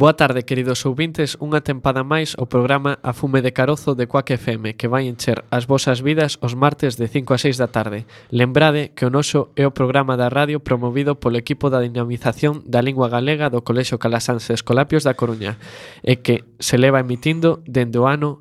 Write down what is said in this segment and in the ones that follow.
Boa tarde, queridos ouvintes, unha tempada máis o programa A Fume de Carozo de Coac FM que vai encher as vosas vidas os martes de 5 a 6 da tarde. Lembrade que o noso é o programa da radio promovido polo equipo da dinamización da lingua galega do Colexo Calasanse Escolapios da Coruña e que se leva emitindo dende o ano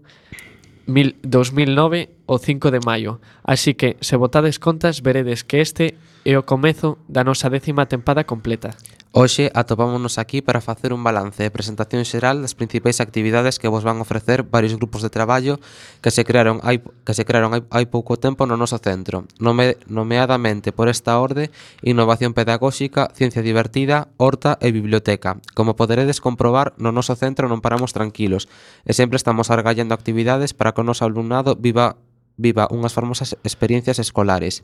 2009 o 5 de maio. Así que, se votades contas, veredes que este é o comezo da nosa décima tempada completa. Hoxe atopámonos aquí para facer un balance e presentación xeral das principais actividades que vos van ofrecer varios grupos de traballo que se crearon hai, que se crearon hai, hai pouco tempo no noso centro, nome, nomeadamente por esta orde Innovación Pedagóxica, Ciencia Divertida, Horta e Biblioteca. Como poderedes comprobar, no noso centro non paramos tranquilos e sempre estamos argallando actividades para que o noso alumnado viva viva unhas formosas experiencias escolares.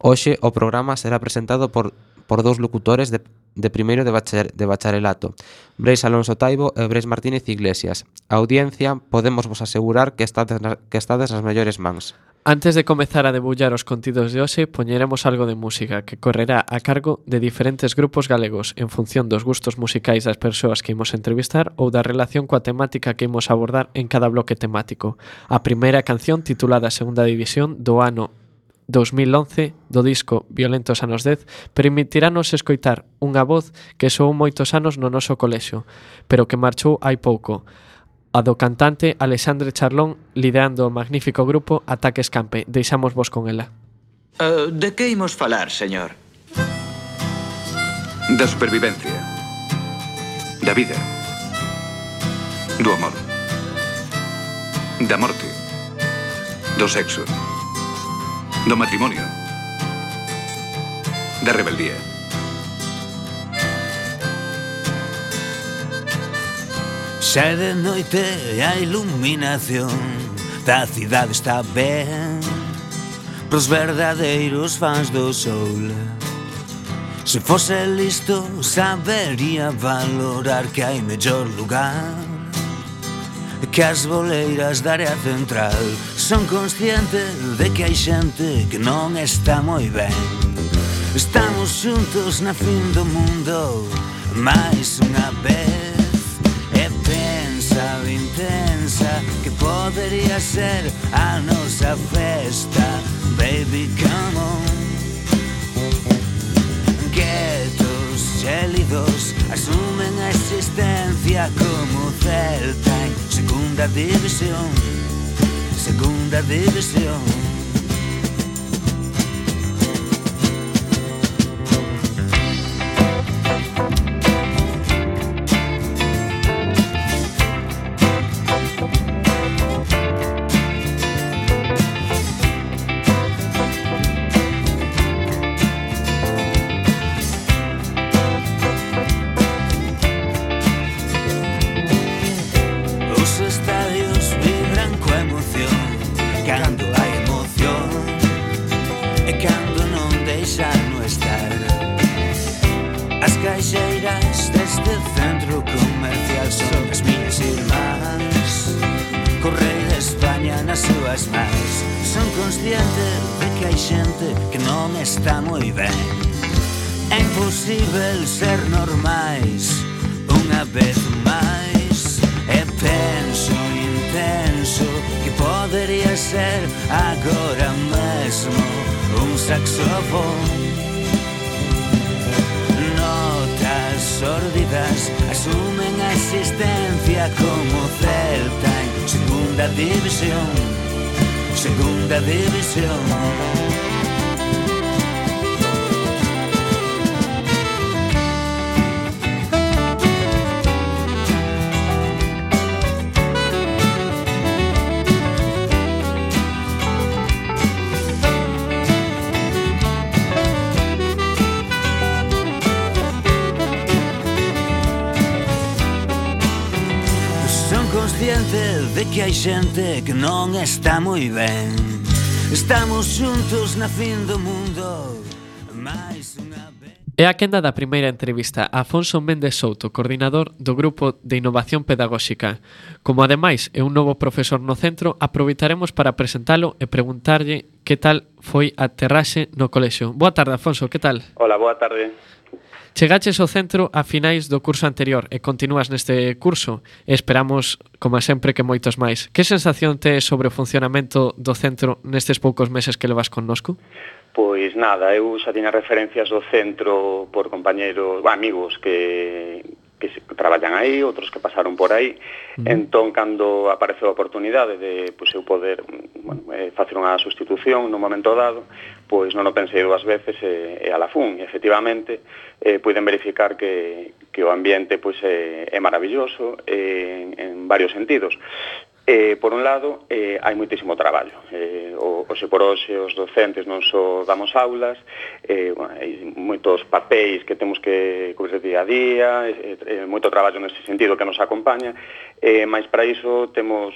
Hoxe o programa será presentado por por dous locutores de, de primeiro de, bachar, de bacharelato, Breis Alonso Taibo e Breis Martínez Iglesias. A audiencia, podemos vos asegurar que estades, na, que estades nas mellores mans. Antes de comezar a debullar os contidos de hoxe, poñeremos algo de música que correrá a cargo de diferentes grupos galegos en función dos gustos musicais das persoas que imos entrevistar ou da relación coa temática que imos abordar en cada bloque temático. A primeira canción titulada Segunda División do ano 2011 do disco Violentos anos 10 permitiranos escoitar unha voz que soou moitos anos no noso colexio, pero que marchou hai pouco, a do cantante Alexandre Charlón liderando o magnífico grupo Ataques Campe. Deixamos vos con ela. Uh, de que imos falar, señor? Da supervivencia. Da vida. Do amor. Da morte. Do sexo do matrimonio, da rebeldía. Xa de noite e a iluminación da cidade está ben Pros verdadeiros fans do sol. Se fose listo sabería valorar que hai mellor lugar que as boleiras da área central son consciente de que hai xente que non está moi ben. Estamos xuntos na fin do mundo máis unha vez e pensa o intensa que podería ser a nosa festa. Baby, come on. Quietos, gélidos, asumen a existencia como celta Segunda división, segunda división. vidas asumen a existencia como Celta en segunda división, segunda división. hai xente que non está moi ben Estamos xuntos na fin do mundo Mais unha vez É a quenda da primeira entrevista a Afonso Méndez Souto, coordinador do Grupo de Innovación Pedagóxica. Como ademais é un novo profesor no centro, aproveitaremos para presentalo e preguntarlle que tal foi a terraxe no colexio. Boa tarde, Afonso, que tal? Hola, boa tarde. Chegaches ao centro a finais do curso anterior e continúas neste curso e esperamos, como sempre, que moitos máis. Que sensación te sobre o funcionamento do centro nestes poucos meses que levas connosco? Pois nada, eu xa tiña referencias do centro por compañeros, amigos que, que traballan aí, outros que pasaron por aí. Uh -huh. Entón, cando apareceu a oportunidade de pois, eu poder bueno, eh, facer unha sustitución no momento dado, pois non o pensei dúas veces e, e a la fun. E, efectivamente, eh, puiden verificar que, que o ambiente pois, é, é maravilloso eh, en, en varios sentidos. Eh, por un lado, eh, hai moitísimo traballo. Eh, o, o se por hoxe os docentes non só damos aulas, eh, bueno, hai moitos papéis que temos que cubrir día a día, eh, eh, moito traballo nese sentido que nos acompaña, eh, máis para iso temos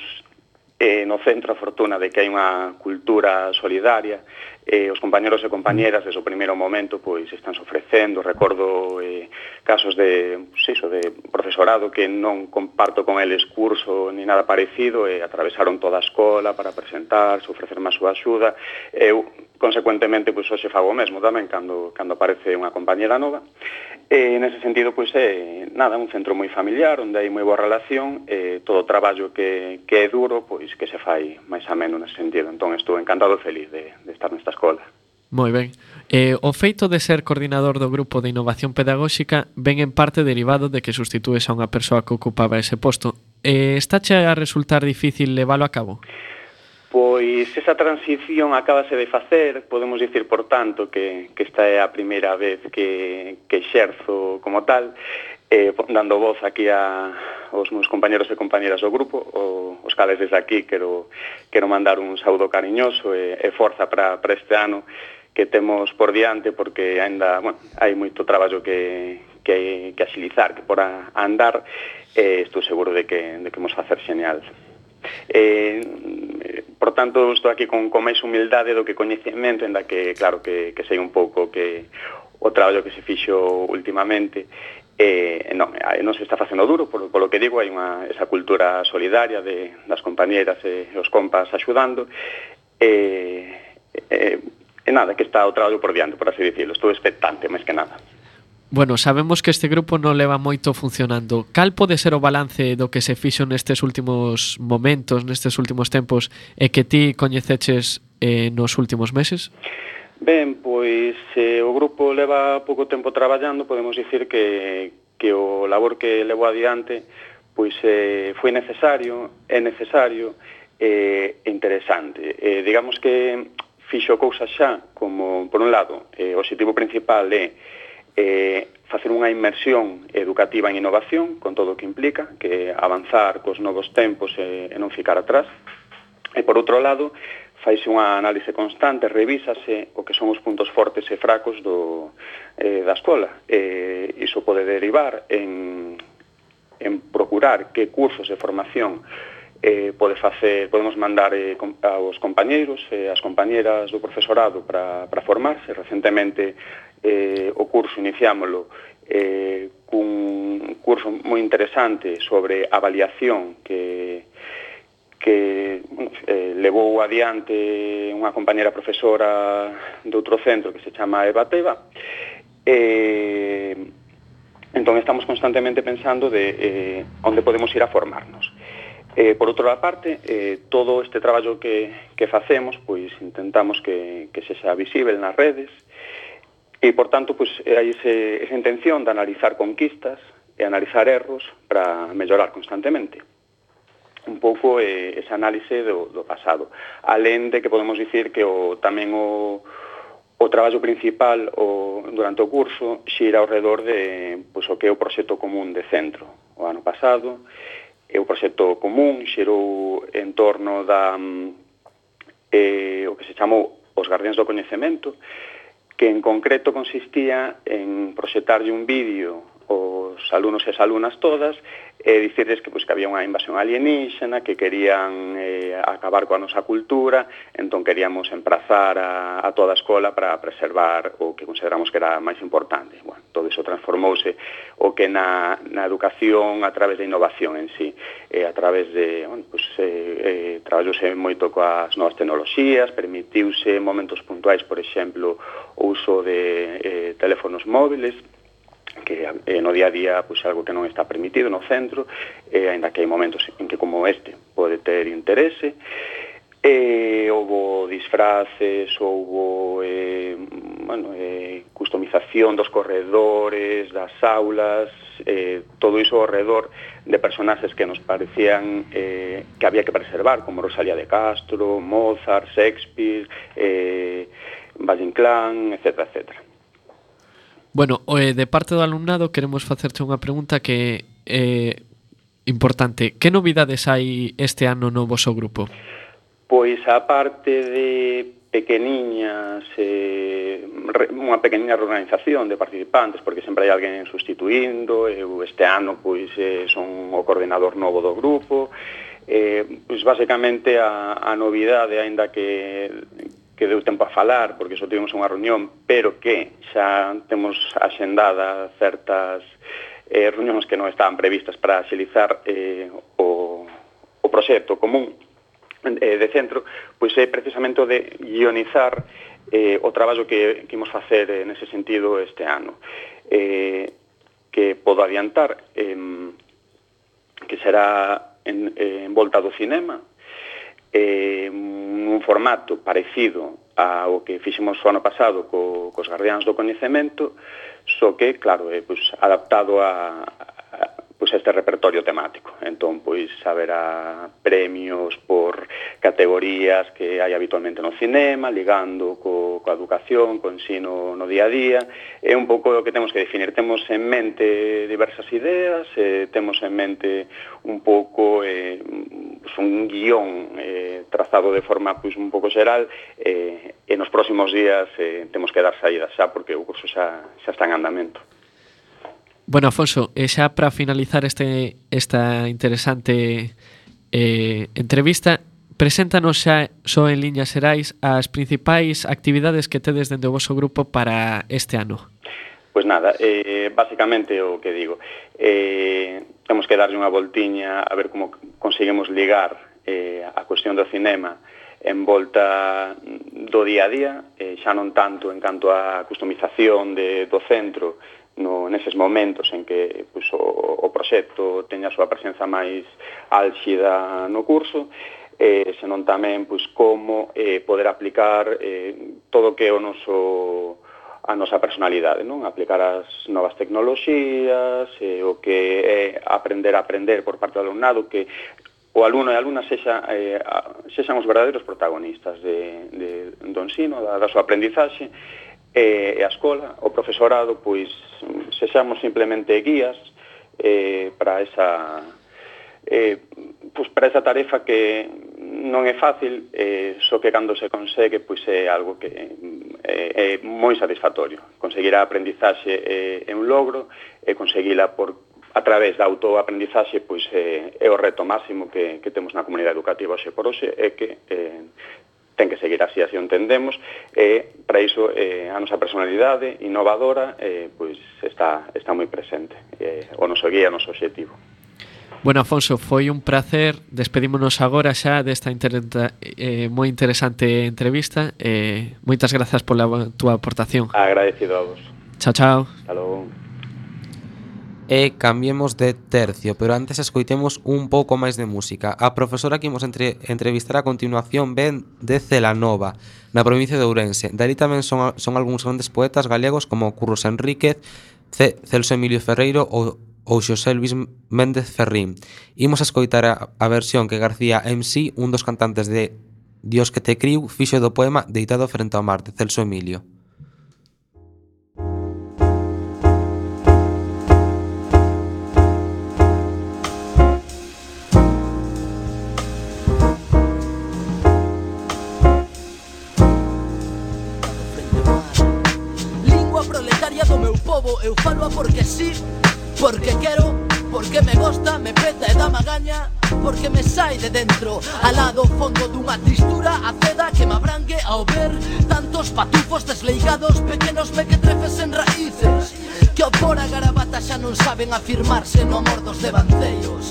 eh, no centro a fortuna de que hai unha cultura solidaria eh, os compañeros e compañeras desde o primeiro momento pois están ofrecendo, recordo eh, casos de, pues, iso, de profesorado que non comparto con eles curso ni nada parecido e eh, atravesaron toda a escola para presentarse, ofrecerme máis súa axuda. Eu consecuentemente pois hoxe fago o mesmo tamén cando cando aparece unha compañera nova. E nese sentido pois é nada, un centro moi familiar onde hai moi boa relación e todo o traballo que que é duro pois que se fai máis ameno nese sentido. Entón estou encantado feliz de de estar nesta escola. Moi ben. Eh, o feito de ser coordinador do Grupo de Innovación Pedagóxica ven en parte derivado de que sustitues a unha persoa que ocupaba ese posto. Eh, estáche a resultar difícil leválo a cabo? Pois esa transición acabase de facer, podemos dicir, por tanto, que, que esta é a primeira vez que, que xerzo como tal, eh, dando voz aquí a, aos meus compañeros e compañeras do grupo, o, os cales desde aquí quero, quero mandar un saúdo cariñoso e, e forza para este ano que temos por diante, porque ainda bueno, hai moito traballo que, que, que axilizar, que por a, a andar, e eh, estou seguro de que, de que vamos facer genial. Eh, por tanto, estou aquí con, con máis humildade do que coñecemento, enda que, claro, que, que sei un pouco que o traballo que se fixo últimamente eh, non, eh, non se está facendo duro, polo, polo que digo, hai unha, esa cultura solidaria de, das compañeras e os compas axudando, e, eh, e nada, que está o traballo por diante, por así dicirlo, estou expectante, máis que nada. Bueno, sabemos que este grupo non leva moito funcionando. Cal pode ser o balance do que se fixo nestes últimos momentos, nestes últimos tempos, e que ti coñeceches eh, nos últimos meses? Ben, pois se o grupo leva pouco tempo traballando, podemos dicir que, que o labor que levou adiante pois eh, foi necesario, é necesario e eh, interesante. Eh, digamos que fixo cousas xa como, por un lado, eh, o objetivo principal é eh, facer unha inmersión educativa en innovación, con todo o que implica, que avanzar cos novos tempos e, e non ficar atrás. E por outro lado, faise unha análise constante, revísase o que son os puntos fortes e fracos do, eh, da escola. E eh, iso pode derivar en, en procurar que cursos de formación eh, pode facer, podemos mandar eh, aos compañeiros e eh, as compañeras do profesorado para, para formarse. Recentemente eh, o curso iniciámolo eh, cun curso moi interesante sobre avaliación que que eh, levou adiante unha compañera profesora de outro centro que se chama Eva Teva eh, entón estamos constantemente pensando de eh, onde podemos ir a formarnos. Eh, por outra parte eh, todo este traballo que, que facemos pois intentamos que, que se xa visible nas redes e por tanto pois, hai ese, esa intención de analizar conquistas e analizar erros para mellorar constantemente un pouco eh, esa análise do, do pasado. Alén de que podemos dicir que o, tamén o, o traballo principal o, durante o curso xira ao redor de pois, o que é o proxecto común de centro. O ano pasado e o proxecto común xerou en torno da eh, o que se chamou os Gardiáns do Coñecemento, que en concreto consistía en proxectarlle un vídeo os alumnos e as alumnas todas e dicirles que, pois, que había unha invasión alienígena, que querían eh, acabar coa nosa cultura, entón queríamos emprazar a, a toda a escola para preservar o que consideramos que era máis importante. Bueno, todo iso transformouse o que na, na educación a través da innovación en sí, eh, a través de, bueno, pois, eh, eh, traballouse moito coas novas tecnoloxías, permitiuse momentos puntuais, por exemplo, o uso de eh, teléfonos móviles, que eh, no día a día pois algo que non está permitido no centro, eh, aínda que hai momentos en que como este pode ter interese, eh, houbo disfraces, houbo eh, bueno, eh, customización dos corredores, das aulas, eh, todo iso ao redor de personaxes que nos parecían eh, que había que preservar, como Rosalía de Castro, Mozart, Shakespeare, eh, Valle Inclán, etc. etcétera. Bueno, eh, de parte do alumnado queremos facerche unha pregunta que é eh, importante. Que novidades hai este ano no vosso grupo? Pois a parte de pequeniñas eh, unha pequeniña reorganización de participantes porque sempre hai alguén sustituindo eu este ano pois eh, son o coordenador novo do grupo eh, pois basicamente a, a novidade aínda que que deu tempo a falar, porque só tivemos unha reunión, pero que xa temos axendada certas eh, reunións que non estaban previstas para axilizar eh, o, o proxecto común eh, de centro, pois é precisamente o de guionizar eh, o traballo que, que imos facer eh, nese sentido este ano. Eh, que podo adiantar eh, que será en, eh, en volta do cinema, eh, un formato parecido ao que fixemos o ano pasado co, cos Guardiáns do Coñecemento, só que, claro, é, eh, pois, adaptado a, pois este repertorio temático. Entón, pois haberá premios por categorías que hai habitualmente no cinema, ligando co, coa educación, co ensino no día a día, é un pouco o que temos que definir. Temos en mente diversas ideas, eh, temos en mente un pouco eh, pues un guión eh, trazado de forma pois un pouco xeral eh, e nos próximos días eh, temos que dar saída xa porque o curso xa, xa está en andamento. Bueno, Afonso, e xa para finalizar este esta interesante eh, entrevista, preséntanos xa só en liñas xerais as principais actividades que tedes dende o vosso grupo para este ano. Pois nada, eh, basicamente o que digo, eh, temos que darlle unha voltiña a ver como conseguimos ligar eh, a cuestión do cinema en volta do día a día, eh, xa non tanto en canto á customización de, do centro, no, neses momentos en que pois, o, o proxecto teña a súa presenza máis álxida no curso, eh, senón tamén pois, como eh, poder aplicar eh, todo que o noso a nosa personalidade, non? Aplicar as novas tecnoloxías, eh, o que é aprender a aprender por parte do alumnado, que o alumno e alumna sexa, eh, sexan os verdadeiros protagonistas de, de, do ensino, da, da súa aprendizaxe, e, e a escola, o profesorado, pois, sexamos simplemente guías eh, para esa eh, pois para esa tarefa que non é fácil, eh, só que cando se consegue, pois é algo que eh, é moi satisfactorio. Conseguir a aprendizaxe é, é un logro, e conseguila por a través da autoaprendizaxe pois, eh, é o reto máximo que, que temos na comunidade educativa hoxe por hoxe, é que eh, ten que seguir así, así o entendemos, e para iso eh, a nosa personalidade innovadora eh, pois está, está moi presente, eh, o noso guía, o noso objetivo. Bueno, Afonso, foi un placer. Despedímonos agora xa desta interenta, eh, moi interesante entrevista eh, Moitas grazas pola túa aportación. Agradecido a vos. Chao, chao. Hasta logo e cambiemos de tercio, pero antes escoitemos un pouco máis de música. A profesora que imos entre, entrevistar a continuación ven de Celanova, na provincia de Ourense. Dali tamén son, son algúns grandes poetas galegos como Curros Enríquez, C, Celso Emilio Ferreiro ou, ou Xosé Luis Méndez Ferrín. Imos a escoitar a, a versión que García MC, un dos cantantes de Dios que te criu, fixo do poema Deitado frente ao mar, de Celso Emilio. eu, eu falo porque sí, porque quero, porque me gusta, me peta e dá magaña, porque me sai de dentro, alado fondo dunha tristura aceda que me abrangue ao ver tantos patufos desleigados, pequenos mequetrefes en raíces, que opor a garabata xa non saben afirmarse no amor dos devanceios.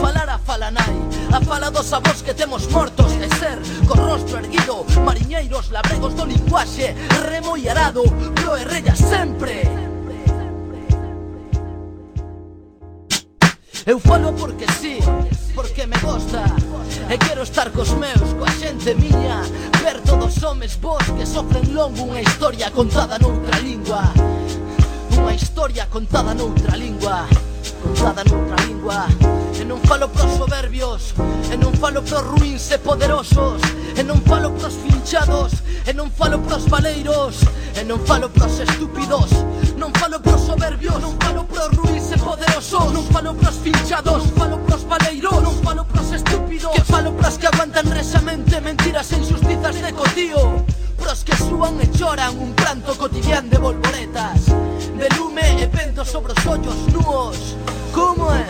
Falar a fala nai, a fala dos avós que temos mortos de ser co rostro erguido, mariñeiros labregos do linguaxe Remo e arado, pro e rella sempre Eu falo porque sí, porque me gosta. E quero estar cos meus, coa xente miña. Ver todos homes vos que sofren longo Unha historia contada noutra lingua. Unha historia contada noutra lingua Contada noutra lingua. E non falo pros soberbios E non falo pros ruins e poderosos. E non falo pros finchados E non falo pros valeiros E non falo pros estúpidos Non falo pros soberbios Non falo pros mentirosos Non falo pros finchados non falo pros baleiros Non falo pros estúpidos, que falo pros que aguantan resamente Mentiras e injustizas de cotío Pros que súan e choran un pranto cotidián de bolboretas De lume e vento sobre os ollos nuos Como é?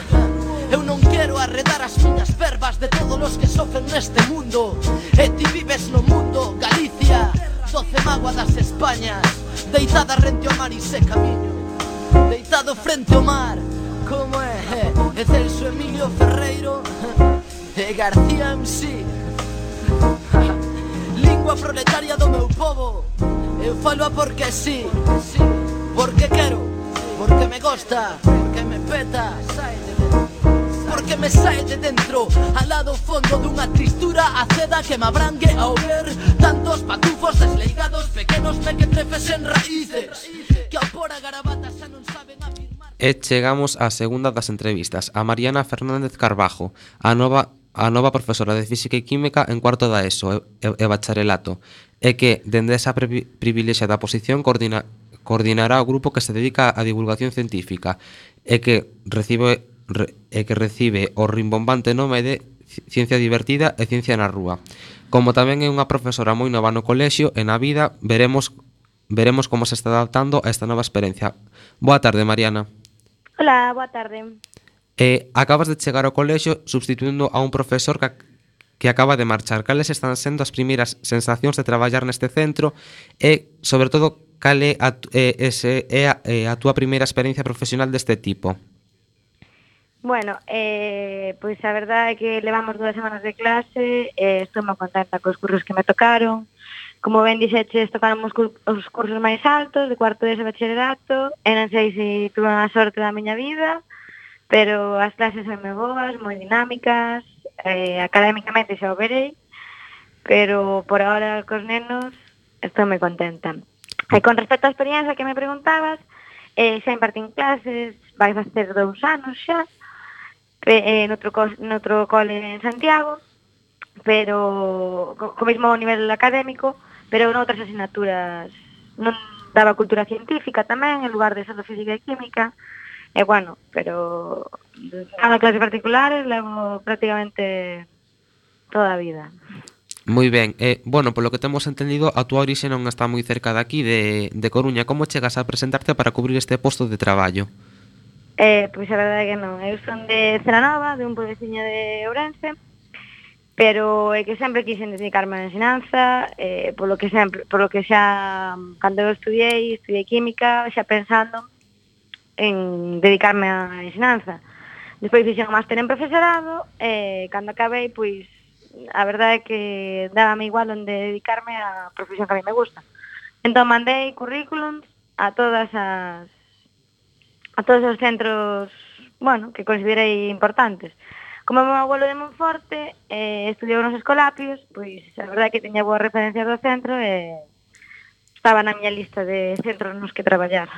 Eu non quero arredar as miñas verbas de todos os que sofren neste mundo. E ti vives no mundo, Galicia Doce mágoa das Españas Deitada rente ao mar e se camiño Deitado frente ao mar como é, eh, E Celso Emilio Ferreiro e García MC Lingua proletaria do meu povo. Eu falo porque sí, porque quero, porque me gosta, porque me peta. Porque me sae de dentro, al lado fondo dunha tristura aceda que me abrangue ao ver Tantos patufos desleigados, pequenos me que trefes en raíces Que apora garabata E chegamos á segunda das entrevistas, a Mariana Fernández Carbajo, a nova a nova profesora de Física e Química en cuarto da ESO e, e bacharelato, e que, dende esa privilexia privilexiada posición, coordina, coordinará o grupo que se dedica á divulgación científica e que recibe, re, e que recibe o rimbombante nome de Ciencia Divertida e Ciencia na Rúa. Como tamén é unha profesora moi nova no colexio e na vida, veremos veremos como se está adaptando a esta nova experiencia. Boa tarde, Mariana. Hola, boa tarde. Eh, acabas de chegar ao colexio substituindo a un profesor que, que acaba de marchar. Cales están sendo as primeiras sensacións de traballar neste centro e, sobre todo, cal é a, eh, ese, é a, eh, a túa primeira experiencia profesional deste tipo? Bueno, eh, pois a verdade é que levamos dúas semanas de clase, eh, estou moi contenta cos cursos que me tocaron, Como ben dixeches, tocaron os, os cursos máis altos, de cuarto de bacharelato, e non sei se tuve a sorte da miña vida, pero as clases son moi boas, moi dinámicas, eh, académicamente xa o verei, pero por ahora cos nenos estou moi contenta. E con respecto á experiencia que me preguntabas, eh, xa impartín clases, vai facer dous anos xa, eh, noutro, co, noutro cole en Santiago, pero co, co mesmo nivel académico, pero noutras asignaturas non daba cultura científica tamén, en lugar de solo física e química, e bueno, pero cada clase particulares levo prácticamente toda a vida. Moi ben, eh, bueno, polo que temos entendido, a túa orixe non está moi cerca de aquí, de, de Coruña. Como chegas a presentarte para cubrir este posto de traballo? Eh, pois a verdade é que non, eu son de Celanova, de un puebleciño de Ourense, pero é que sempre quixen dedicarme á ensinanza, eh, polo que sempre, polo que xa cando eu estudiei, estudiei química, xa pensando en dedicarme á ensinanza. Despois fixen o máster en profesorado e eh, cando acabei, pois a verdade é que dábame igual onde dedicarme á profesión que a mí me gusta. Entón mandei currículums a todas as a todos os centros, bueno, que considerei importantes. Como o meu abuelo de Monforte eh, estudiou nos Escolapios, pois a verdade é que teña boas referencias do centro e eh, estaba na miña lista de centros nos que traballar.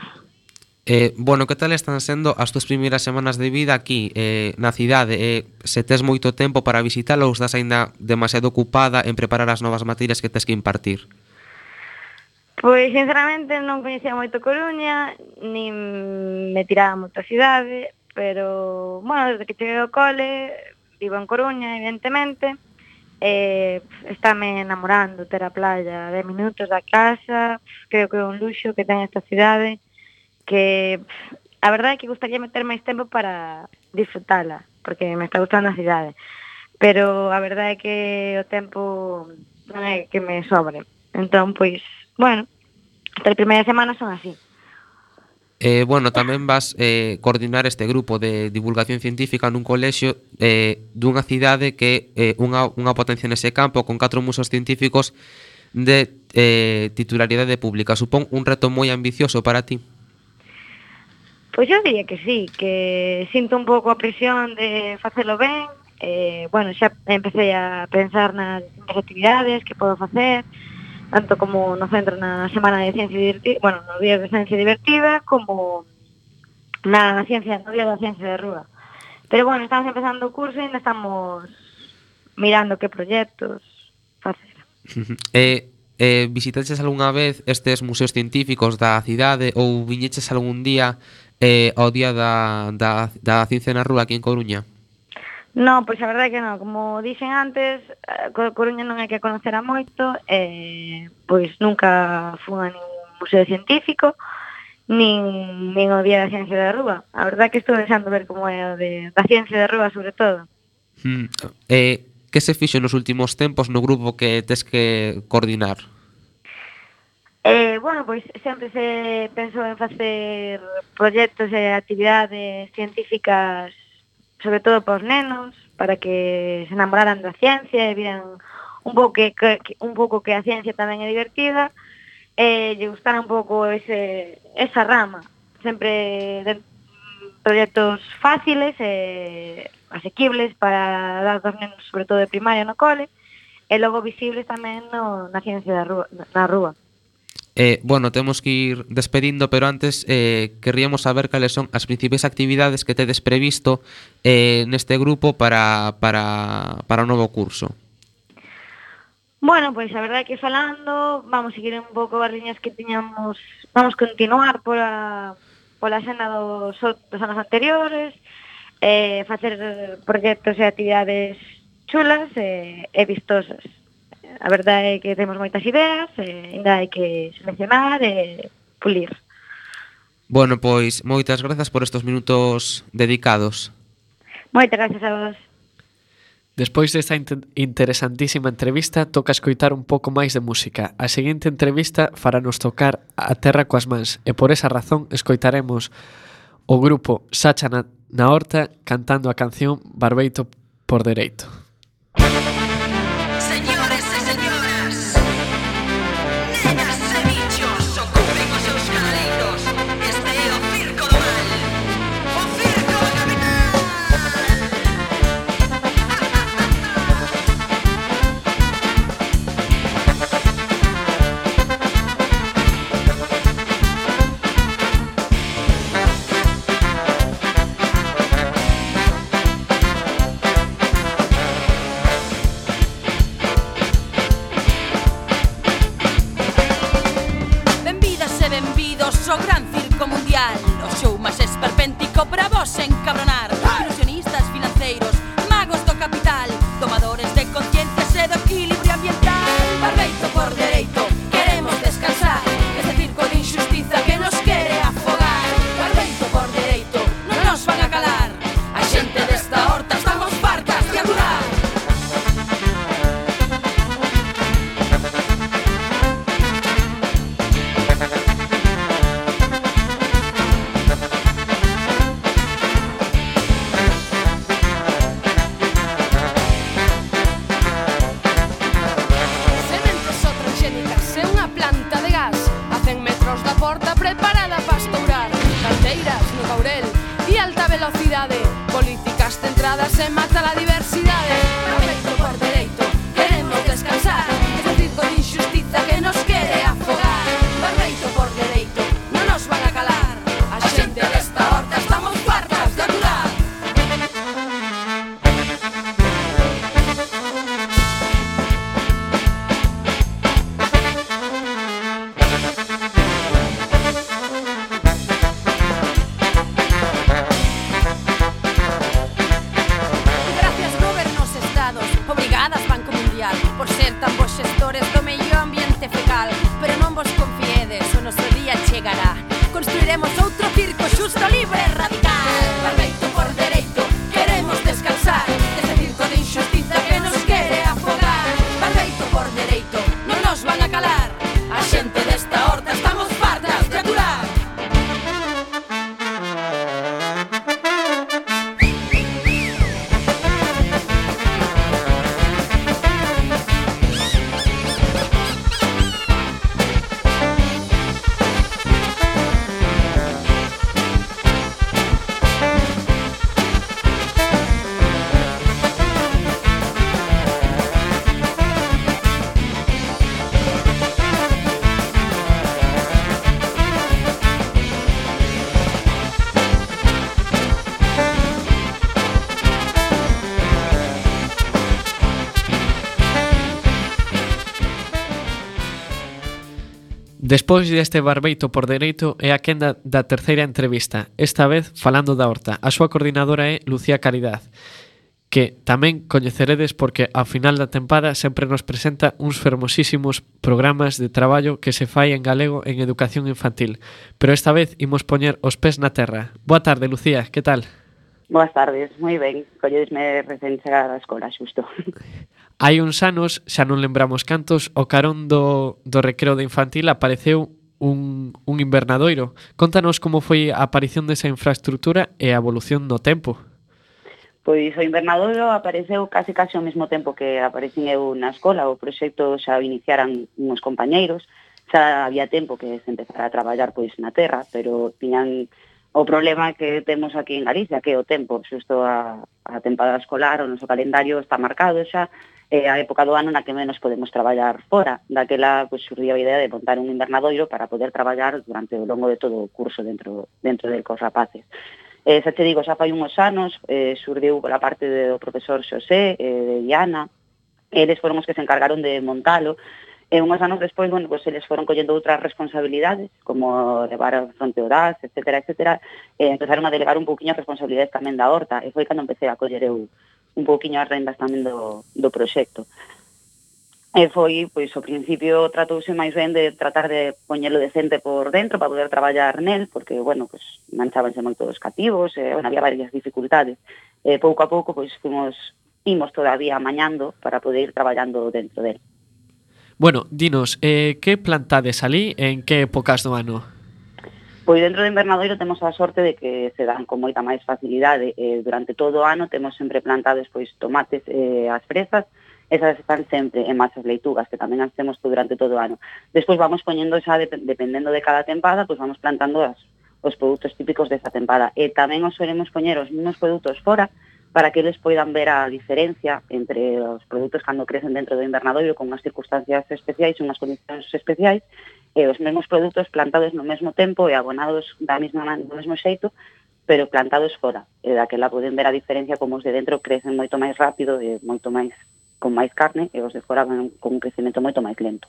Eh, bueno, que tal están sendo as túas primeiras semanas de vida aquí eh, na cidade? Eh, se tes moito tempo para visitar ou estás aínda demasiado ocupada en preparar as novas materias que tes que impartir? Pois, sinceramente, non coñecía moito Coruña, nin me tiraba moito a cidade, pero, bueno, desde que cheguei ao cole, vivo en Coruña, evidentemente, eh, estáme enamorando ter a playa, 10 minutos da casa, creo que é un luxo que ten esta cidade, que a verdade é que gustaría meter máis tempo para disfrutala, porque me está gustando a cidade, pero a verdade é que o tempo non é que me sobre, entón, pois, bueno, as primeiras semanas son así. Eh, bueno, tamén vas eh, coordinar este grupo de divulgación científica nun colexio eh, dunha cidade que é eh, unha, unha potencia nese campo con catro musos científicos de eh, titularidade pública. Supón un reto moi ambicioso para ti? Pois eu diría que sí, que sinto un pouco a presión de facelo ben, eh, bueno, xa empecé a pensar nas actividades que podo facer, tanto como no centro na Semana de Ciencia Divertida, bueno, no Día de Ciencia Divertida, como na ciencia, no Día da Ciencia de Rúa. Pero bueno, estamos empezando o curso e ainda estamos mirando que proxectos facer. eh, eh, visitaches algunha vez estes museos científicos da cidade ou viñeches algún día eh, ao Día da, da, da Ciencia na Rúa aquí en Coruña? No, pois a verdade é que non, como dixen antes, eh, Coruña non hai que conocera moito, eh, pois nunca fun a ningún museo científico, nin, nin o Día da Ciencia da Rúa. A verdade é que estou deixando ver como é o de, da Ciencia da Rúa, sobre todo. Mm, eh, que se fixo nos últimos tempos no grupo que tes que coordinar? Eh, bueno, pois sempre se pensou en facer proxectos e actividades científicas sobre todo para os nenos, para que se enamoraran da ciencia e viran un pouco que, que un pouco que a ciencia tamén é divertida e lle gustara un pouco ese, esa rama, sempre de proxectos fáciles e asequibles para dar dos nenos, sobre todo de primaria no cole, e logo visibles tamén no, na ciencia da rúa, na rúa. Eh, bueno, temos que ir despedindo, pero antes eh, querríamos saber cales son as principais actividades que tedes previsto eh, neste grupo para, para, para o novo curso. Bueno, pois pues, a verdade que falando, vamos seguir un pouco as liñas que tiñamos, vamos continuar pola, pola xena dos, dos anos anteriores, eh, facer proxectos e actividades chulas e, e vistosas a verdade é que temos moitas ideas, e ainda hai que seleccionar e pulir. Bueno, pois moitas grazas por estos minutos dedicados. Moitas grazas a vos. Despois desta interesantísima entrevista, toca escoitar un pouco máis de música. A seguinte entrevista faranos tocar a terra coas mans e por esa razón escoitaremos o grupo Sacha na, na Horta cantando a canción Barbeito por Dereito. Música Despois deste barbeito por dereito é a quenda da terceira entrevista, esta vez falando da Horta. A súa coordinadora é Lucía Caridad, que tamén coñeceredes porque ao final da tempada sempre nos presenta uns fermosísimos programas de traballo que se fai en galego en educación infantil. Pero esta vez imos poñer os pés na terra. Boa tarde, Lucía, que tal? Boas tardes, moi ben. Colledesme recén chegar á escola, xusto. Hai uns anos, xa non lembramos cantos, o carón do, do recreo de infantil apareceu un, un invernadoiro. Contanos como foi a aparición desa infraestructura e a evolución no tempo. Pois o invernadoiro apareceu case case ao mesmo tempo que aparecín eu na escola. O proxecto xa o iniciaran uns compañeiros. Xa había tempo que se empezara a traballar pois na terra, pero tiñan o problema que temos aquí en Galicia, que é o tempo, xusto a, a temporada escolar, o noso calendario está marcado xa, é a época do ano na que menos podemos traballar fora. Daquela pues, surdiu a idea de montar un invernadoiro para poder traballar durante o longo de todo o curso dentro, dentro del cos rapaces. Eh, xa te digo, xa fai uns anos, eh, surdiu pola parte do profesor Xosé, eh, de Diana, eles foron os que se encargaron de montalo, E unhos anos despois, bueno, pues, eles foron collendo outras responsabilidades, como levar a fronte orás, etc, etc, e empezaron a delegar un pouquiño as responsabilidades tamén da horta, e foi cando empecé a coller eu un pouquiño as rendas tamén do, do proxecto. E foi, pois, ao principio tratouse máis ben de tratar de poñelo decente por dentro para poder traballar nel, porque, bueno, pois, manchábanse moito os cativos, e, bueno, había varias dificultades. E pouco a pouco, pois, fomos, imos todavía amañando para poder ir traballando dentro del. Bueno, dinos, eh, que plantades ali en que épocas do ano? Pois dentro do invernadoiro temos a sorte de que se dan con moita máis facilidade. Eh, durante todo o ano temos sempre plantados pois tomates e eh, as fresas, esas están sempre en masas leitugas, que tamén as temos durante todo o ano. Despois vamos poñendo xa, de, dependendo de cada tempada, pois vamos plantando as, os produtos típicos desta tempada. E tamén os solemos poñer os mesmos produtos fora, para que eles poidan ver a diferencia entre os produtos cando crecen dentro do invernadoiro con unhas circunstancias especiais, unhas condicións especiais, e eh, os mesmos produtos plantados no mesmo tempo e abonados da mesma, do mesmo xeito, pero plantados fora. E eh, daquela poden ver a diferencia como os de dentro crecen moito máis rápido eh, e moito máis con máis carne e os de fora van con un crecemento moito máis lento.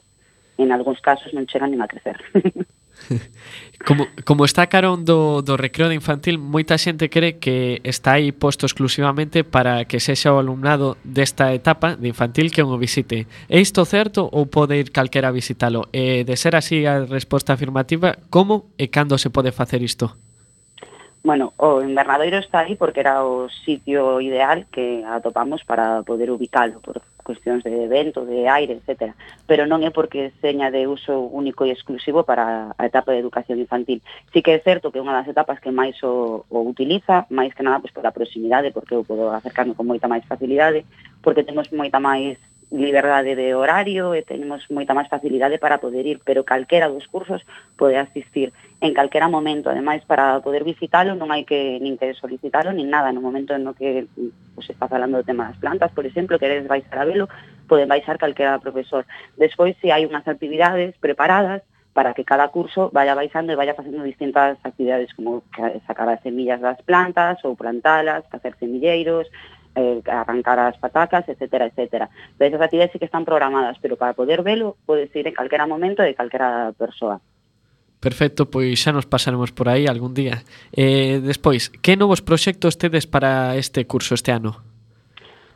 En algúns casos non chegan nin a crecer. Como, como está carón do, do recreo de infantil, moita xente cree que está aí posto exclusivamente para que sexa o alumnado desta etapa de infantil que o visite. É isto certo ou pode ir calquera a visitalo? E de ser así a resposta afirmativa, como e cando se pode facer isto? Bueno, o invernadoiro está aí porque era o sitio ideal que atopamos para poder ubicalo, por cuestións de vento, de aire, etc. Pero non é porque seña de uso único e exclusivo para a etapa de educación infantil. Sí que é certo que é unha das etapas que máis o, o utiliza, máis que nada pois, pola proximidade, porque eu podo acercarme con moita máis facilidade, porque temos moita máis liberdade de horario e tenemos moita máis facilidade para poder ir, pero calquera dos cursos pode asistir en calquera momento. Ademais, para poder visitalo non hai que nin que solicitalo nin nada. No momento no que pues, está falando do tema das plantas, por exemplo, queredes baixar a velo, poden baixar calquera profesor. Despois, se hai unhas actividades preparadas, para que cada curso vaya baixando e vaya facendo distintas actividades como sacar as semillas das plantas ou plantalas, facer semilleiros, eh, arrancar as patacas, etcétera, etcétera. Pero esas actividades sí que están programadas, pero para poder velo podes ir en calquera momento de calquera persoa. Perfecto, pois xa nos pasaremos por aí algún día. Eh, despois, que novos proxectos tedes para este curso este ano?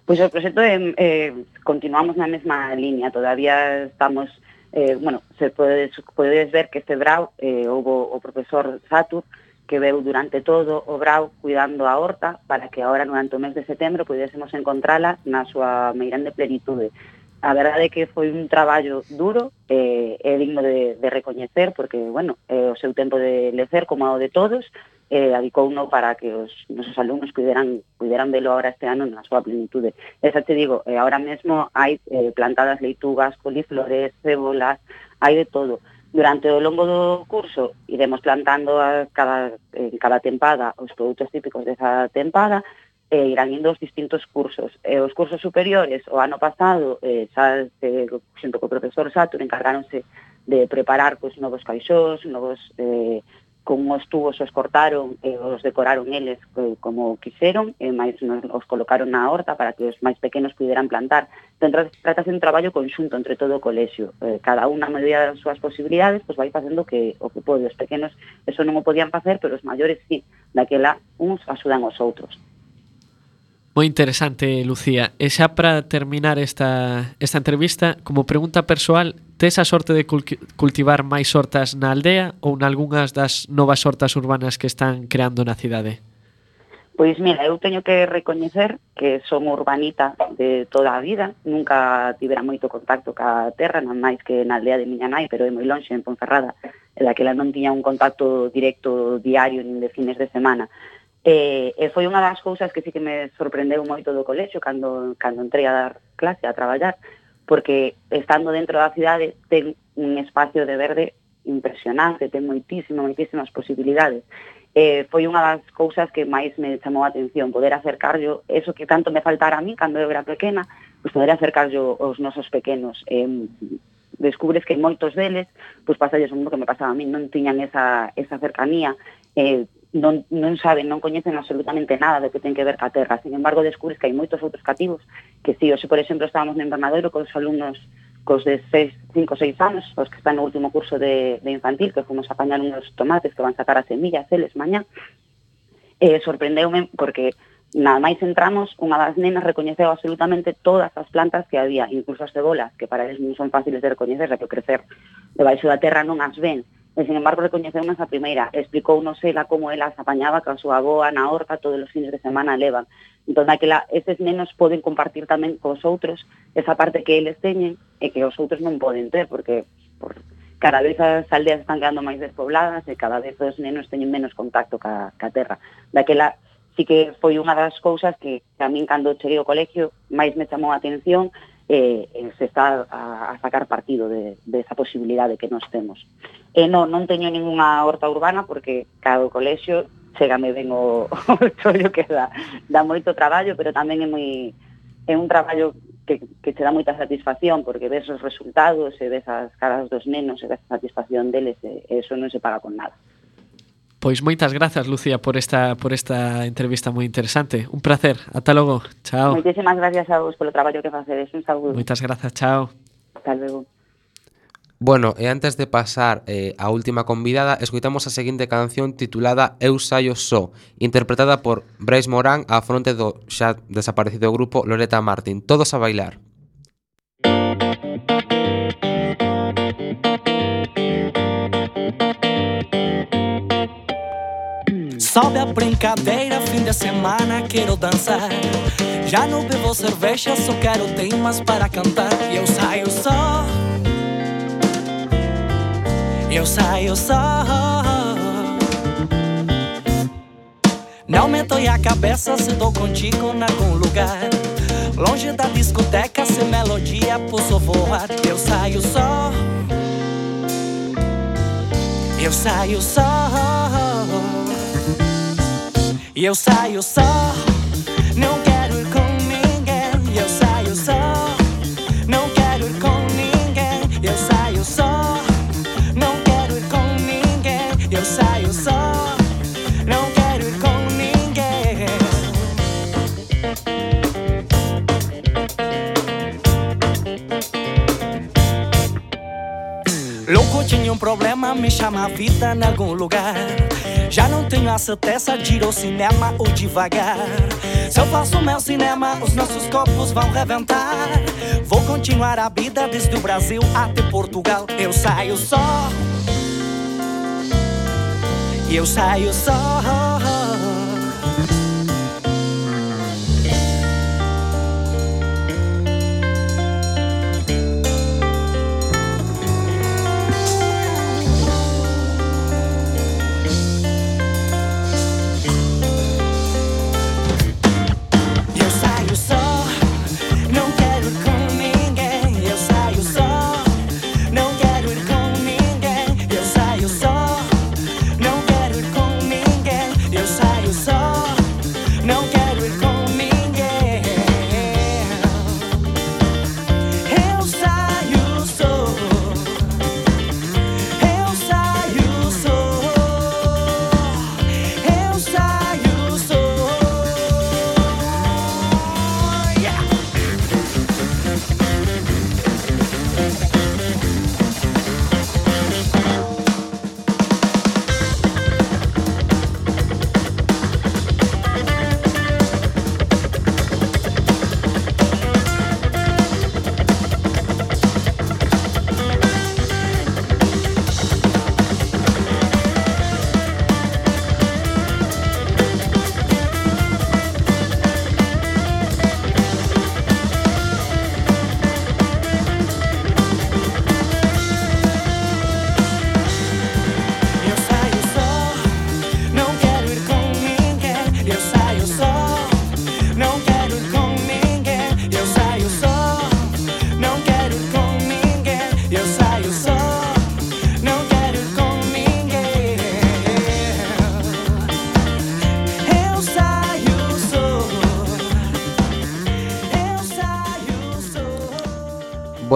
Pois o proxecto de, eh, continuamos na mesma liña, todavía estamos eh, bueno, se podes, podes ver que este brau eh, houve o profesor Satur que veu durante todo o brau cuidando a horta para que ahora durante o mes de setembro pudésemos encontrala na súa meirande plenitude. A verdade é que foi un traballo duro e eh, é digno de, de recoñecer porque, bueno, eh, o seu tempo de lecer como o de todos eh, adicouno para que os nosos alumnos puderan, puderan velo agora este ano na súa plenitude. Esa te digo, eh, ahora mesmo hai eh, plantadas leitugas, coliflores, cebolas, hai de todo Durante o longo do curso iremos plantando a cada, en cada tempada os produtos típicos desa tempada e irán indo os distintos cursos. E os cursos superiores o ano pasado eh, xa se, xunto co profesor Satur encargáronse de preparar pois, novos caixós, novos eh, con os tubos os cortaron e os decoraron eles eh, como quixeron e máis nos, os colocaron na horta para que os máis pequenos puderan plantar. Entón, tratase un traballo conxunto entre todo o colexio. Eh, cada unha na medida das súas posibilidades pois vai facendo que o que pode. Os pequenos eso non o podían facer, pero os maiores sí. Daquela uns axudan os outros. Moi interesante, Lucía. E xa para terminar esta, esta entrevista, como pregunta persoal, tes a sorte de cultivar máis hortas na aldea ou nalgúnas das novas hortas urbanas que están creando na cidade? Pois mira, eu teño que recoñecer que son urbanita de toda a vida, nunca tivera moito contacto ca terra, non máis que na aldea de miña nai, pero é moi lonxe en Ponferrada, e daquela non tiña un contacto directo diario nin de fines de semana. E, e foi unha das cousas que sí que me sorprendeu moito do colexo cando, cando entrei a dar clase, a traballar, porque estando dentro da cidade ten un espacio de verde impresionante, ten moitísimo, moitísimas posibilidades. Eh, foi unha das cousas que máis me chamou a atención, poder acercarlo, eso que tanto me faltara a mí cando eu era pequena, pues poder acercarlo aos nosos pequenos. Eh, descubres que moitos deles, pois pasalles un mundo que me pasaba a mí, non tiñan esa, esa cercanía, eh, non, non saben, non coñecen absolutamente nada do que ten que ver ca terra. Sin embargo, descubres que hai moitos outros cativos que si, hoxe, por exemplo, estábamos no invernadoiro cos alumnos cos de 6, 5 ou 6 anos, os que están no último curso de, de infantil, que fomos a apañar unos tomates que van sacar as semillas, eles, mañá, eh, sorprendeume porque nada máis entramos, unha das nenas recoñeceu absolutamente todas as plantas que había, incluso as cebolas, que para eles non son fáciles de recoñecer, que crecer. Debaixo da terra non as ven, E, sin embargo, recoñeceu a primeira. Explicou non ela como ela se apañaba ca súa boa na horta todos os fines de semana levan. Entón, daquela, eses nenos poden compartir tamén cos outros esa parte que eles teñen e que os outros non poden ter, porque por, cada vez as aldeas están quedando máis despobladas e cada vez os nenos teñen menos contacto ca, ca terra. Daquela, sí que foi unha das cousas que, que a min cando cheguei ao colegio máis me chamou a atención Eh, eh, se está a, a sacar partido de, de de posibilidad de que nos temos. E non, non teño ninguna horta urbana porque cada colexio chegame ben o, o chollo que dá, dá moito traballo, pero tamén é moi é un traballo que, que te dá moita satisfacción porque ves os resultados e ves as caras dos nenos e ves a satisfacción deles e, e eso non se paga con nada. Pois moitas grazas, Lucía, por esta por esta entrevista moi interesante. Un placer. Ata logo. Chao. Moitísimas gracias a vos polo traballo que facedes. Un saúdo. Moitas grazas. Chao. Hasta luego. Bueno, e antes de pasar eh, á última convidada, escoitamos a seguinte canción titulada Eu saio só, interpretada por Bryce Morán á fronte do xa desaparecido grupo Loreta Martin. Todos a bailar. Sobe a brincadeira, fim de semana quero dançar. Já não bebo cerveja, só quero temas para cantar. E eu saio só. Eu saio só. Não me a cabeça se tô contigo em algum lugar. Longe da discoteca, sem melodia, posso voar. Eu saio só. Eu saio só. E eu saio só, não Um problema, me chama a vida em algum lugar. Já não tenho a certeza de ir ao cinema ou devagar. Se eu faço meu cinema, os nossos corpos vão reventar. Vou continuar a vida desde o Brasil até Portugal. Eu saio só. Eu saio só.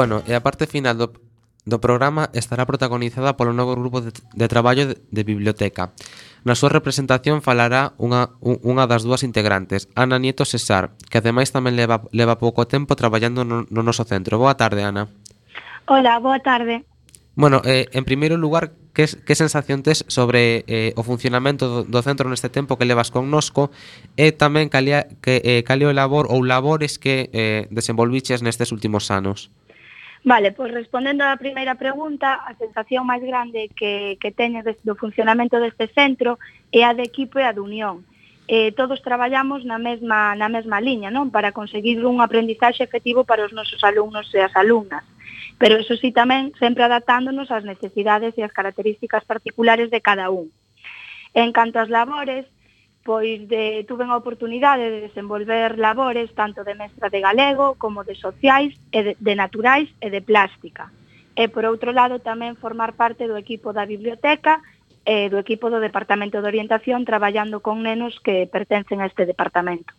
Bueno, e a parte final do, do programa estará protagonizada polo novo grupo de, de traballo de, de biblioteca. Na súa representación falará unha, unha das dúas integrantes, Ana Nieto Cesar, que ademais tamén leva, leva pouco tempo traballando no, no noso centro. Boa tarde, Ana. Hola, boa tarde. Bueno, eh, en primeiro lugar, que, que sensación tes sobre eh, o funcionamento do, do centro neste tempo que levas connosco e tamén calia, que, eh, calio labor ou labores que eh, desenvolviches nestes últimos anos? Vale, pois respondendo á primeira pregunta, a sensación máis grande que, que teño do funcionamento deste centro é a de equipo e a de unión. Eh, todos traballamos na mesma, na mesma liña, non? Para conseguir un aprendizaxe efectivo para os nosos alumnos e as alumnas. Pero eso sí tamén sempre adaptándonos ás necesidades e ás características particulares de cada un. En canto ás labores, pois de, tuven a oportunidade de desenvolver labores tanto de mestra de galego como de sociais, e de, de naturais e de plástica. E por outro lado tamén formar parte do equipo da biblioteca e do equipo do Departamento de Orientación traballando con nenos que pertencen a este departamento.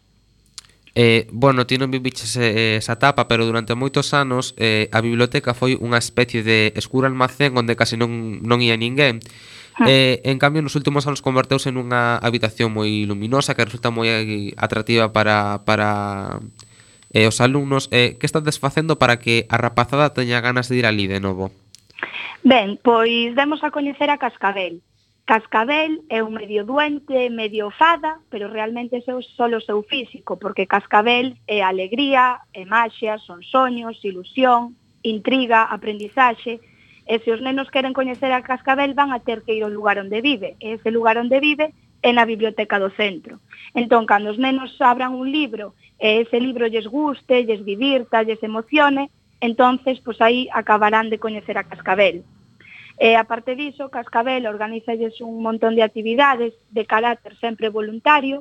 Eh, bueno, ti non viviches eh, esa etapa, pero durante moitos anos eh, a biblioteca foi unha especie de escuro almacén onde case non, non ia ninguén Ah. Eh, en cambio, nos últimos anos converteuse nunha habitación moi luminosa que resulta moi atractiva para, para eh, os alumnos. Eh, que estades facendo para que a rapazada teña ganas de ir ali de novo? Ben, pois demos a coñecer a Cascabel. Cascabel é un medio duente, medio fada, pero realmente é solo seu físico, porque Cascabel é alegría, é maxia, son soños, ilusión, intriga, aprendizaxe, E se os nenos queren coñecer a Cascabel van a ter que ir ao lugar onde vive. E ese lugar onde vive é na biblioteca do centro. Entón, cando os nenos abran un libro e ese libro lles guste, lles divirta, lles emocione, entonces, pois aí acabarán de coñecer a Cascabel. E aparte diso, Cascabel organizalles un montón de actividades de carácter sempre voluntario,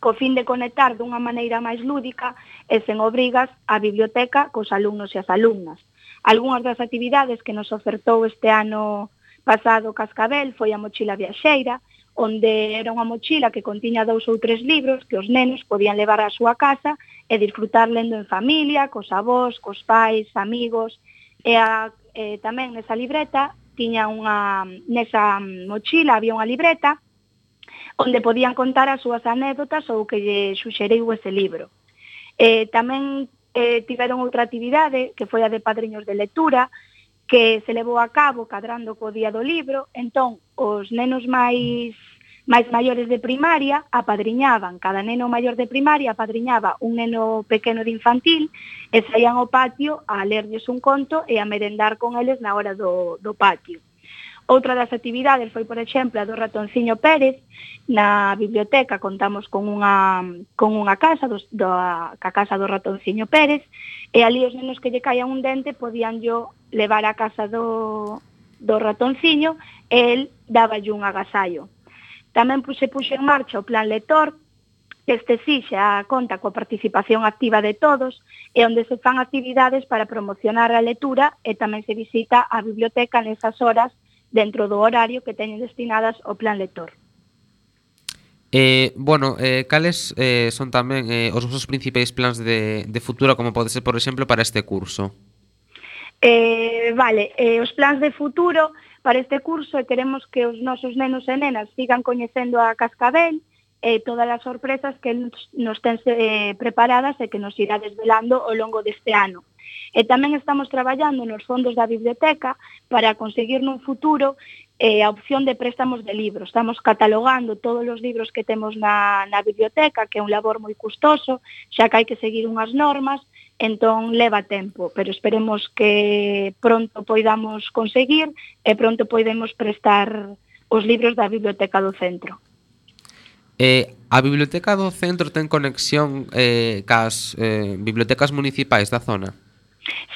co fin de conectar dunha maneira máis lúdica e sen obrigas a biblioteca cos alumnos e as alumnas. Algúnas das actividades que nos ofertou este ano pasado Cascabel foi a mochila viaxeira, onde era unha mochila que contiña dous ou tres libros que os nenos podían levar á súa casa e disfrutar lendo en familia, cos avós, cos pais, amigos, e a, e tamén nesa libreta tiña unha nesa mochila había unha libreta onde podían contar as súas anécdotas ou que lle xuxeriu ese libro. Eh, tamén eh, tiveron outra actividade, que foi a de padriños de lectura, que se levou a cabo cadrando co día do libro, entón os nenos máis máis maiores de primaria apadriñaban, cada neno maior de primaria apadriñaba un neno pequeno de infantil e saían ao patio a lerlles un conto e a merendar con eles na hora do, do patio. Outra das actividades foi, por exemplo, a do ratonciño Pérez. Na biblioteca contamos con unha, con unha casa, dos, do, a casa do ratonciño Pérez, e ali os nenos que lle caían un dente podían yo levar a casa do, do ratonciño e el daba un agasallo. Tamén se puxe en marcha o plan letor, que este sí xa conta coa participación activa de todos e onde se fan actividades para promocionar a lectura e tamén se visita a biblioteca nesas horas dentro do horario que teñen destinadas ao plan lector. Eh, bueno, eh, cales eh, son tamén eh, os vosos principais plans de, de futuro, como pode ser, por exemplo, para este curso? Eh, vale, eh, os plans de futuro para este curso eh, queremos que os nosos nenos e nenas sigan coñecendo a Cascabel, eh, todas as sorpresas que nos ten eh, preparadas e que nos irá desvelando ao longo deste ano. E tamén estamos traballando nos fondos da biblioteca para conseguir nun futuro eh, a opción de préstamos de libros. Estamos catalogando todos os libros que temos na, na biblioteca, que é un labor moi custoso, xa que hai que seguir unhas normas, entón leva tempo, pero esperemos que pronto poidamos conseguir e pronto poidemos prestar os libros da biblioteca do centro. Eh, a biblioteca do centro ten conexión eh, cas eh, bibliotecas municipais da zona?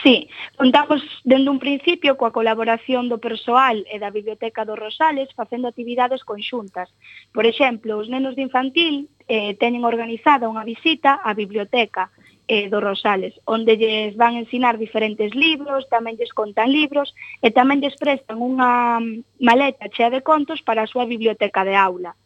Sí, contamos dende un principio coa colaboración do persoal e da Biblioteca dos Rosales facendo actividades conxuntas. Por exemplo, os nenos de infantil eh, teñen organizada unha visita á biblioteca eh, dos Rosales, onde lles van ensinar diferentes libros, tamén lles contan libros e tamén lles prestan unha maleta chea de contos para a súa biblioteca de aula.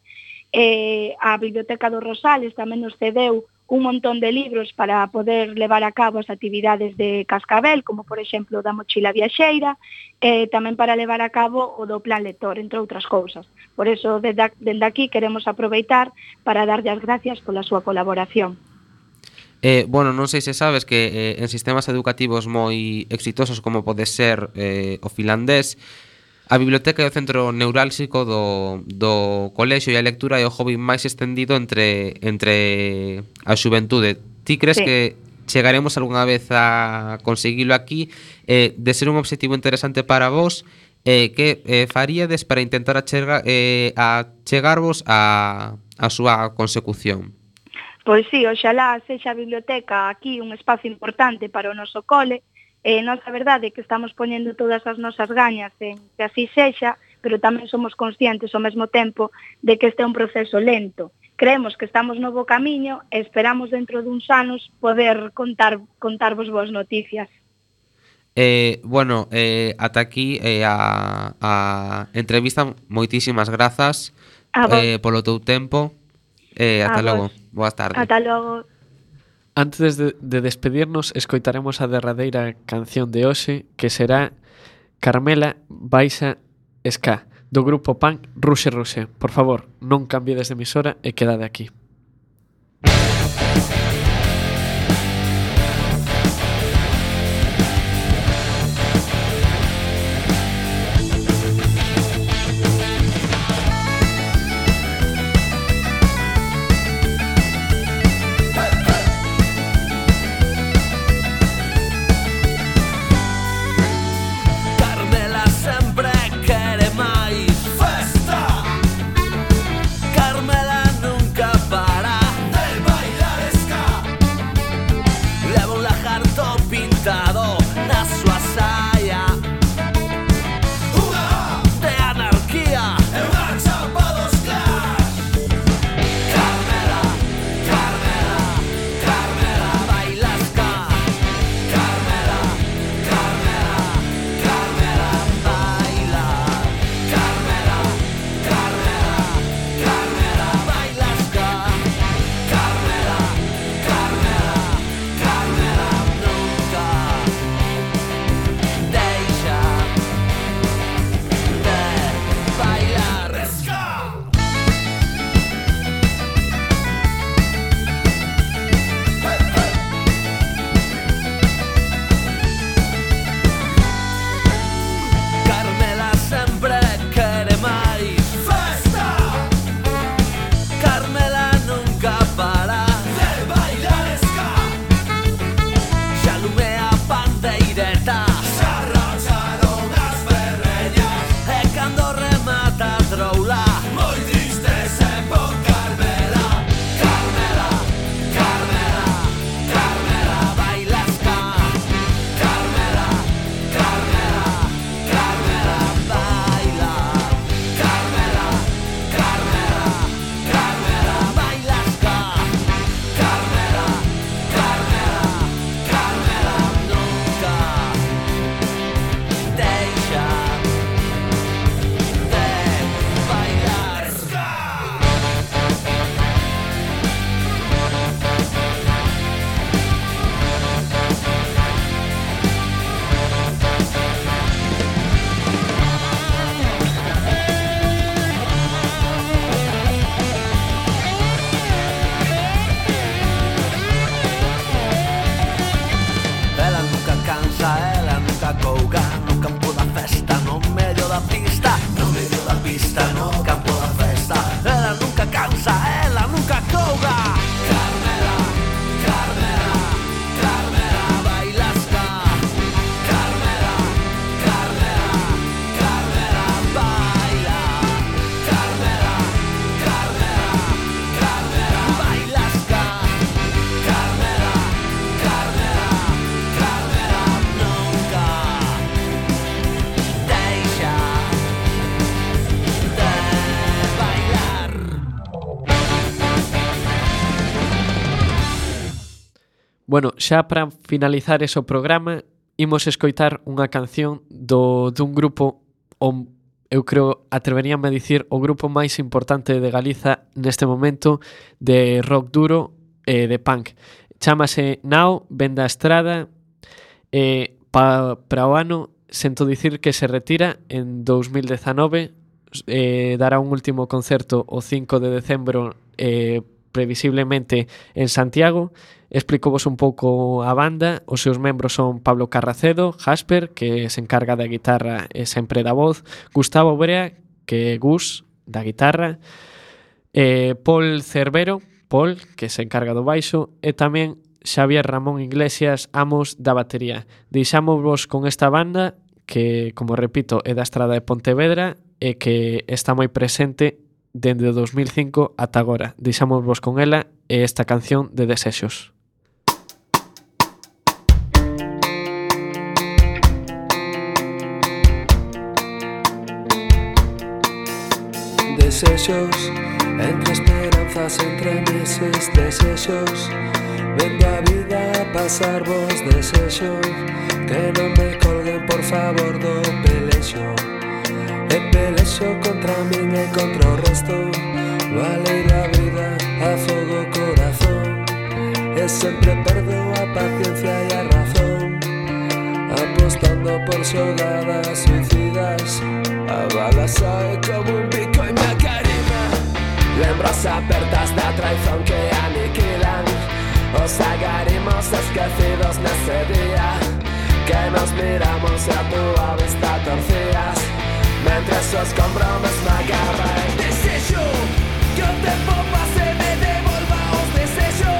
Eh, a Biblioteca dos Rosales tamén nos cedeu un montón de libros para poder levar a cabo as actividades de Cascabel, como por exemplo da mochila viaxeira, e tamén para levar a cabo o do plan lector, entre outras cousas. Por eso, desde, desde aquí queremos aproveitar para darlle as gracias pola súa colaboración. Eh, bueno, non sei se sabes que eh, en sistemas educativos moi exitosos como pode ser eh, o finlandés, A biblioteca é o centro neurálxico do, do colexio e a lectura é o hobby máis extendido entre, entre a xuventude. Ti crees sí. que chegaremos algunha vez a conseguilo aquí eh, de ser un obxectivo interesante para vos eh, que eh, faríades para intentar achega, eh, a chegarvos a, a súa consecución? Pois sí, oxalá sexa a biblioteca aquí un espazo importante para o noso cole, eh, nós a verdade é que estamos poñendo todas as nosas gañas en que así sexa, pero tamén somos conscientes ao mesmo tempo de que este é un proceso lento. Creemos que estamos no bo camiño e esperamos dentro duns anos poder contar contarvos boas noticias. Eh, bueno, eh, ata aquí eh, a, a entrevista. Moitísimas grazas eh, polo teu tempo. Eh, ata logo, boas tardes. Ata logo. Antes de, de despedirnos, escoitaremos a derradeira canción de hoxe, que será Carmela Baixa Ska, do grupo punk Ruxe Ruxe. Por favor, non cambiades de emisora e quedade aquí. Bueno, xa para finalizar ese programa, imos escoitar unha canción do, dun grupo o, eu creo, atreveríame a dicir o grupo máis importante de Galiza neste momento de rock duro e eh, de punk. Chámase Now, Venda Estrada, eh, pa, para o ano sento dicir que se retira en 2019 eh, dará un último concerto o 5 de decembro eh, previsiblemente en Santiago Explicovos un pouco a banda, os seus membros son Pablo Carracedo, Jasper, que se encarga da guitarra e sempre da voz, Gustavo Brea, que é Gus, da guitarra, eh, Paul Cervero, Paul, que se encarga do baixo, e tamén Xavier Ramón Iglesias, Amos da batería. Deixámosvos con esta banda que, como repito, é da Estrada de Pontevedra e que está moi presente dende 2005 ata agora. Deixámosvos con ela e esta canción de Desexos. desexos Entre esperanzas, entre meses desexos Venga a vida a pasar vos desexos Que non me colguen por favor do pelexo E pelexo contra min e contra o resto. Vale la vida a fogo corazón. E sempre perdo a paciencia e a razón. Apostando por xogadas suicidas. A bala sae como un bico e me Lembros apertas da traición que aniquilan. Os agarimos esquecidos nese día. Que nos miramos e a túa vista torcías. Mentres os compromes que pase me os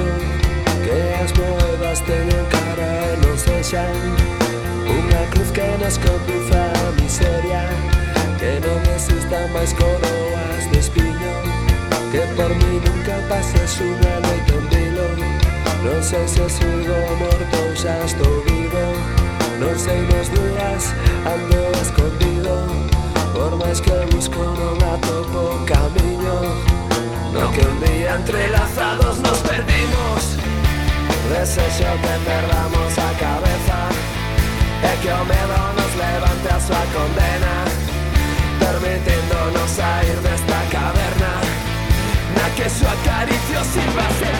dicho que as moedas teñen cara e non sexan Unha cruz que nos conduza a miseria Que non existan máis coroas de espiño Que por mí nunca pases unha noite en vilo. Non sei se sigo morto ou xa estou vivo. Non sei nos días ando escondido. Por máis que busco non atopo camiño No. Que un día entrelazados nos perdimos. Desexo que perdamos a cabeza. E que o medo nos levante a súa condena Permitiéndonos a ir desta caverna. Na que súa acaricio sirva ser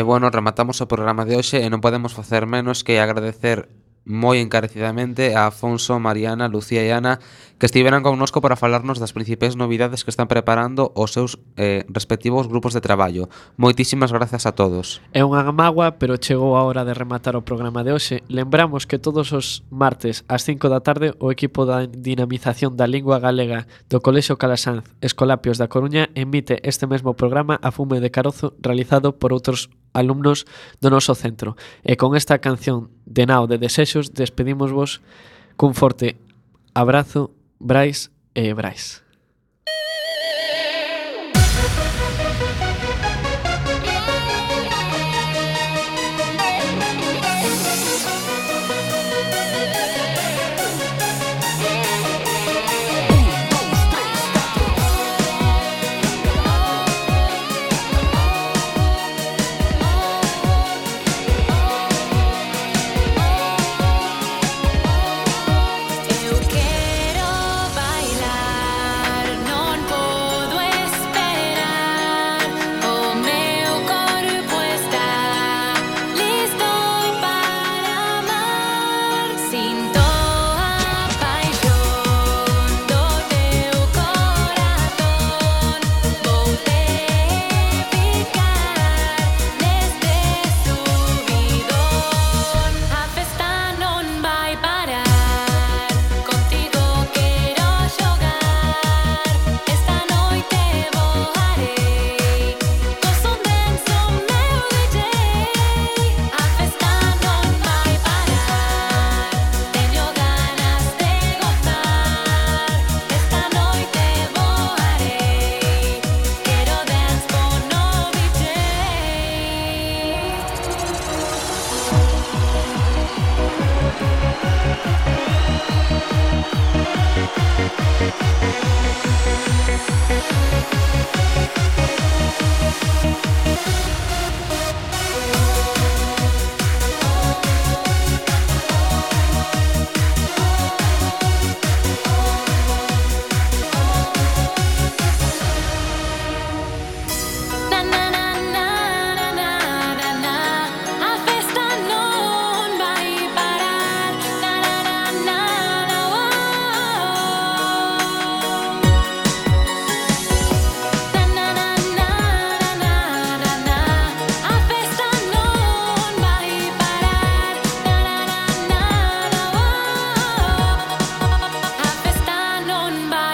E bueno, rematamos o programa de hoxe e non podemos facer menos que agradecer moi encarecidamente a Afonso, Mariana, Lucía e Ana que estiveran connosco para falarnos das principais novidades que están preparando os seus eh, respectivos grupos de traballo. Moitísimas grazas a todos. É unha magua, pero chegou a hora de rematar o programa de hoxe. Lembramos que todos os martes ás 5 da tarde o equipo da dinamización da lingua galega do Colexo Calasanz Escolapios da Coruña emite este mesmo programa a fume de carozo realizado por outros alumnos do noso centro. E con esta canción de Nao de Desexos despedimos vos cun forte abrazo, Brais e Brais.